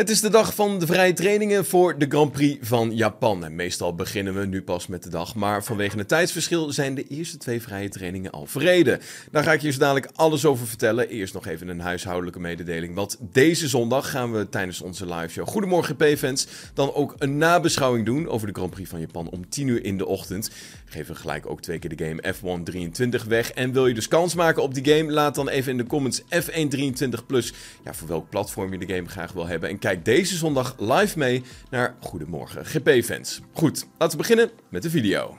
Het is de dag van de vrije trainingen voor de Grand Prix van Japan. En meestal beginnen we nu pas met de dag, maar vanwege het tijdsverschil zijn de eerste twee vrije trainingen al verreden. Daar ga ik je zo dadelijk alles over vertellen. Eerst nog even een huishoudelijke mededeling, want deze zondag gaan we tijdens onze live show Goedemorgen P-fans dan ook een nabeschouwing doen over de Grand Prix van Japan om 10 uur in de ochtend. Geven we gelijk ook twee keer de game F1 23 weg. En wil je dus kans maken op die game? Laat dan even in de comments F1 23 plus ja, voor welk platform je de game graag wil hebben. En kijk deze zondag live mee naar Goedemorgen GP-fans. Goed, laten we beginnen met de video.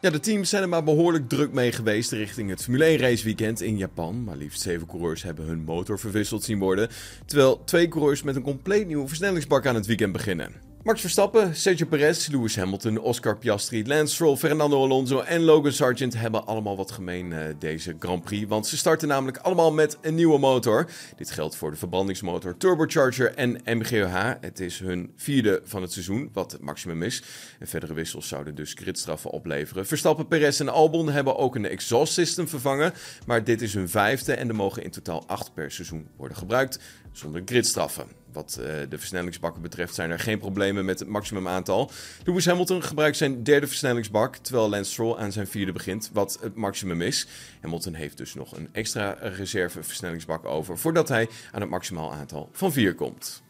Ja, de teams zijn er maar behoorlijk druk mee geweest richting het Formule 1 raceweekend in Japan. Maar liefst zeven coureurs hebben hun motor verwisseld zien worden. Terwijl twee coureurs met een compleet nieuwe versnellingsbak aan het weekend beginnen. Max Verstappen, Sergio Perez, Lewis Hamilton, Oscar Piastri, Lance Stroll, Fernando Alonso en Logan Sargent hebben allemaal wat gemeen uh, deze Grand Prix. Want ze starten namelijk allemaal met een nieuwe motor. Dit geldt voor de verbrandingsmotor, turbocharger en MGUH. Het is hun vierde van het seizoen, wat het maximum is. En verdere wissels zouden dus gridstraffen opleveren. Verstappen, Perez en Albon hebben ook een exhaust system vervangen. Maar dit is hun vijfde en er mogen in totaal acht per seizoen worden gebruikt zonder gridstraffen. Wat uh, de versnellingsbakken betreft zijn er geen problemen met het maximum aantal. Lewis Hamilton gebruikt zijn derde versnellingsbak, terwijl Lance Stroll aan zijn vierde begint, wat het maximum is. Hamilton heeft dus nog een extra reserve versnellingsbak over, voordat hij aan het maximaal aantal van 4 komt.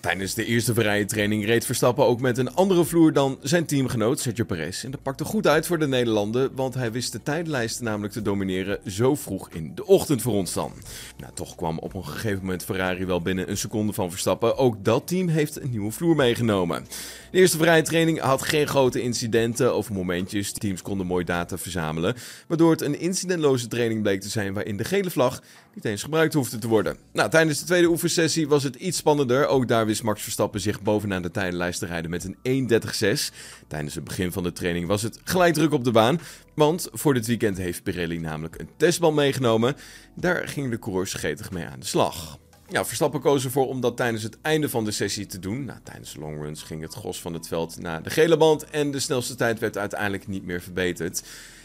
Tijdens de eerste vrije training reed Verstappen ook met een andere vloer dan zijn teamgenoot Sergio Perez. En dat pakte goed uit voor de Nederlanden, want hij wist de tijdlijst namelijk te domineren zo vroeg in de ochtend voor ons dan. Nou, toch kwam op een gegeven moment Ferrari wel binnen een seconde van Verstappen. Ook dat team heeft een nieuwe vloer meegenomen. De eerste vrije training had geen grote incidenten of momentjes. Teams konden mooi data verzamelen, waardoor het een incidentloze training bleek te zijn waarin de gele vlag niet eens gebruikt hoefde te worden. Nou, tijdens de tweede oefensessie was het iets spannender. Ook daar wist Max Verstappen zich bovenaan de tijdenlijst te rijden met een 1.30.6. Tijdens het begin van de training was het gelijk druk op de baan. Want voor dit weekend heeft Pirelli namelijk een testbal meegenomen. Daar gingen de coureurs gretig mee aan de slag. Ja, Verstappen koos ervoor om dat tijdens het einde van de sessie te doen. Nou, tijdens de longruns ging het gros van het veld naar de gele band en de snelste tijd werd uiteindelijk niet meer verbeterd.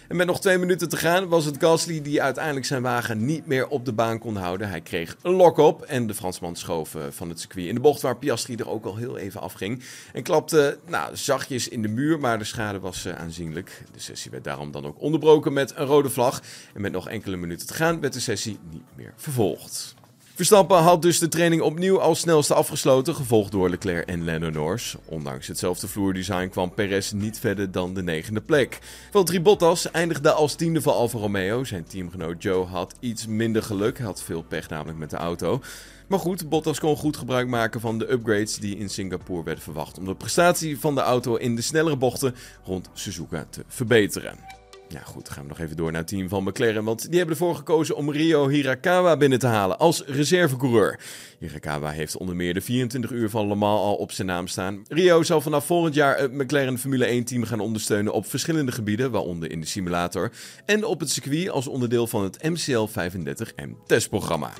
En met nog twee minuten te gaan was het Gasly die uiteindelijk zijn wagen niet meer op de baan kon houden. Hij kreeg een lok op en de Fransman schoof van het circuit in de bocht waar Piastri er ook al heel even afging. En klapte nou, zachtjes in de muur, maar de schade was uh, aanzienlijk. De sessie werd daarom dan ook onderbroken met een rode vlag. En met nog enkele minuten te gaan werd de sessie niet meer vervolgd. Verstappen had dus de training opnieuw als snelste afgesloten, gevolgd door Leclerc en Lando Norris. Ondanks hetzelfde vloerdesign kwam Perez niet verder dan de negende plek. Valtteri Bottas eindigde als tiende van Alfa Romeo. Zijn teamgenoot Joe had iets minder geluk, hij had veel pech namelijk met de auto. Maar goed, Bottas kon goed gebruik maken van de upgrades die in Singapore werden verwacht om de prestatie van de auto in de snellere bochten rond Suzuka te verbeteren. Ja, goed, gaan we nog even door naar het team van McLaren. Want die hebben ervoor gekozen om Rio Hirakawa binnen te halen als reservecoureur. Hirakawa heeft onder meer de 24 uur van Le Mans al op zijn naam staan. Rio zal vanaf volgend jaar het McLaren Formule 1-team gaan ondersteunen op verschillende gebieden, waaronder in de simulator. En op het circuit als onderdeel van het MCL 35M testprogramma.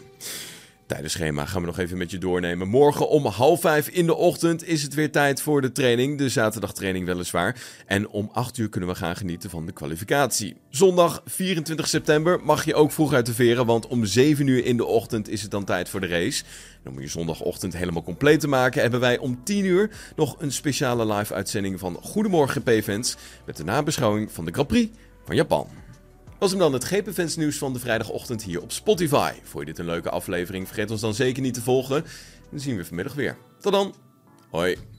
Tijdens schema gaan we nog even met je doornemen. Morgen om half vijf in de ochtend is het weer tijd voor de training. De zaterdagtraining weliswaar. En om 8 uur kunnen we gaan genieten van de kwalificatie. Zondag 24 september mag je ook vroeg uit de veren. Want om 7 uur in de ochtend is het dan tijd voor de race. En om je zondagochtend helemaal compleet te maken, hebben wij om 10 uur nog een speciale live uitzending van Goedemorgen P-Fans. Met de nabeschouwing van de Grand Prix van Japan was hem dan het GP nieuws van de vrijdagochtend hier op Spotify. Vond je dit een leuke aflevering? Vergeet ons dan zeker niet te volgen. Dan zien we vanmiddag weer. Tot dan. Hoi.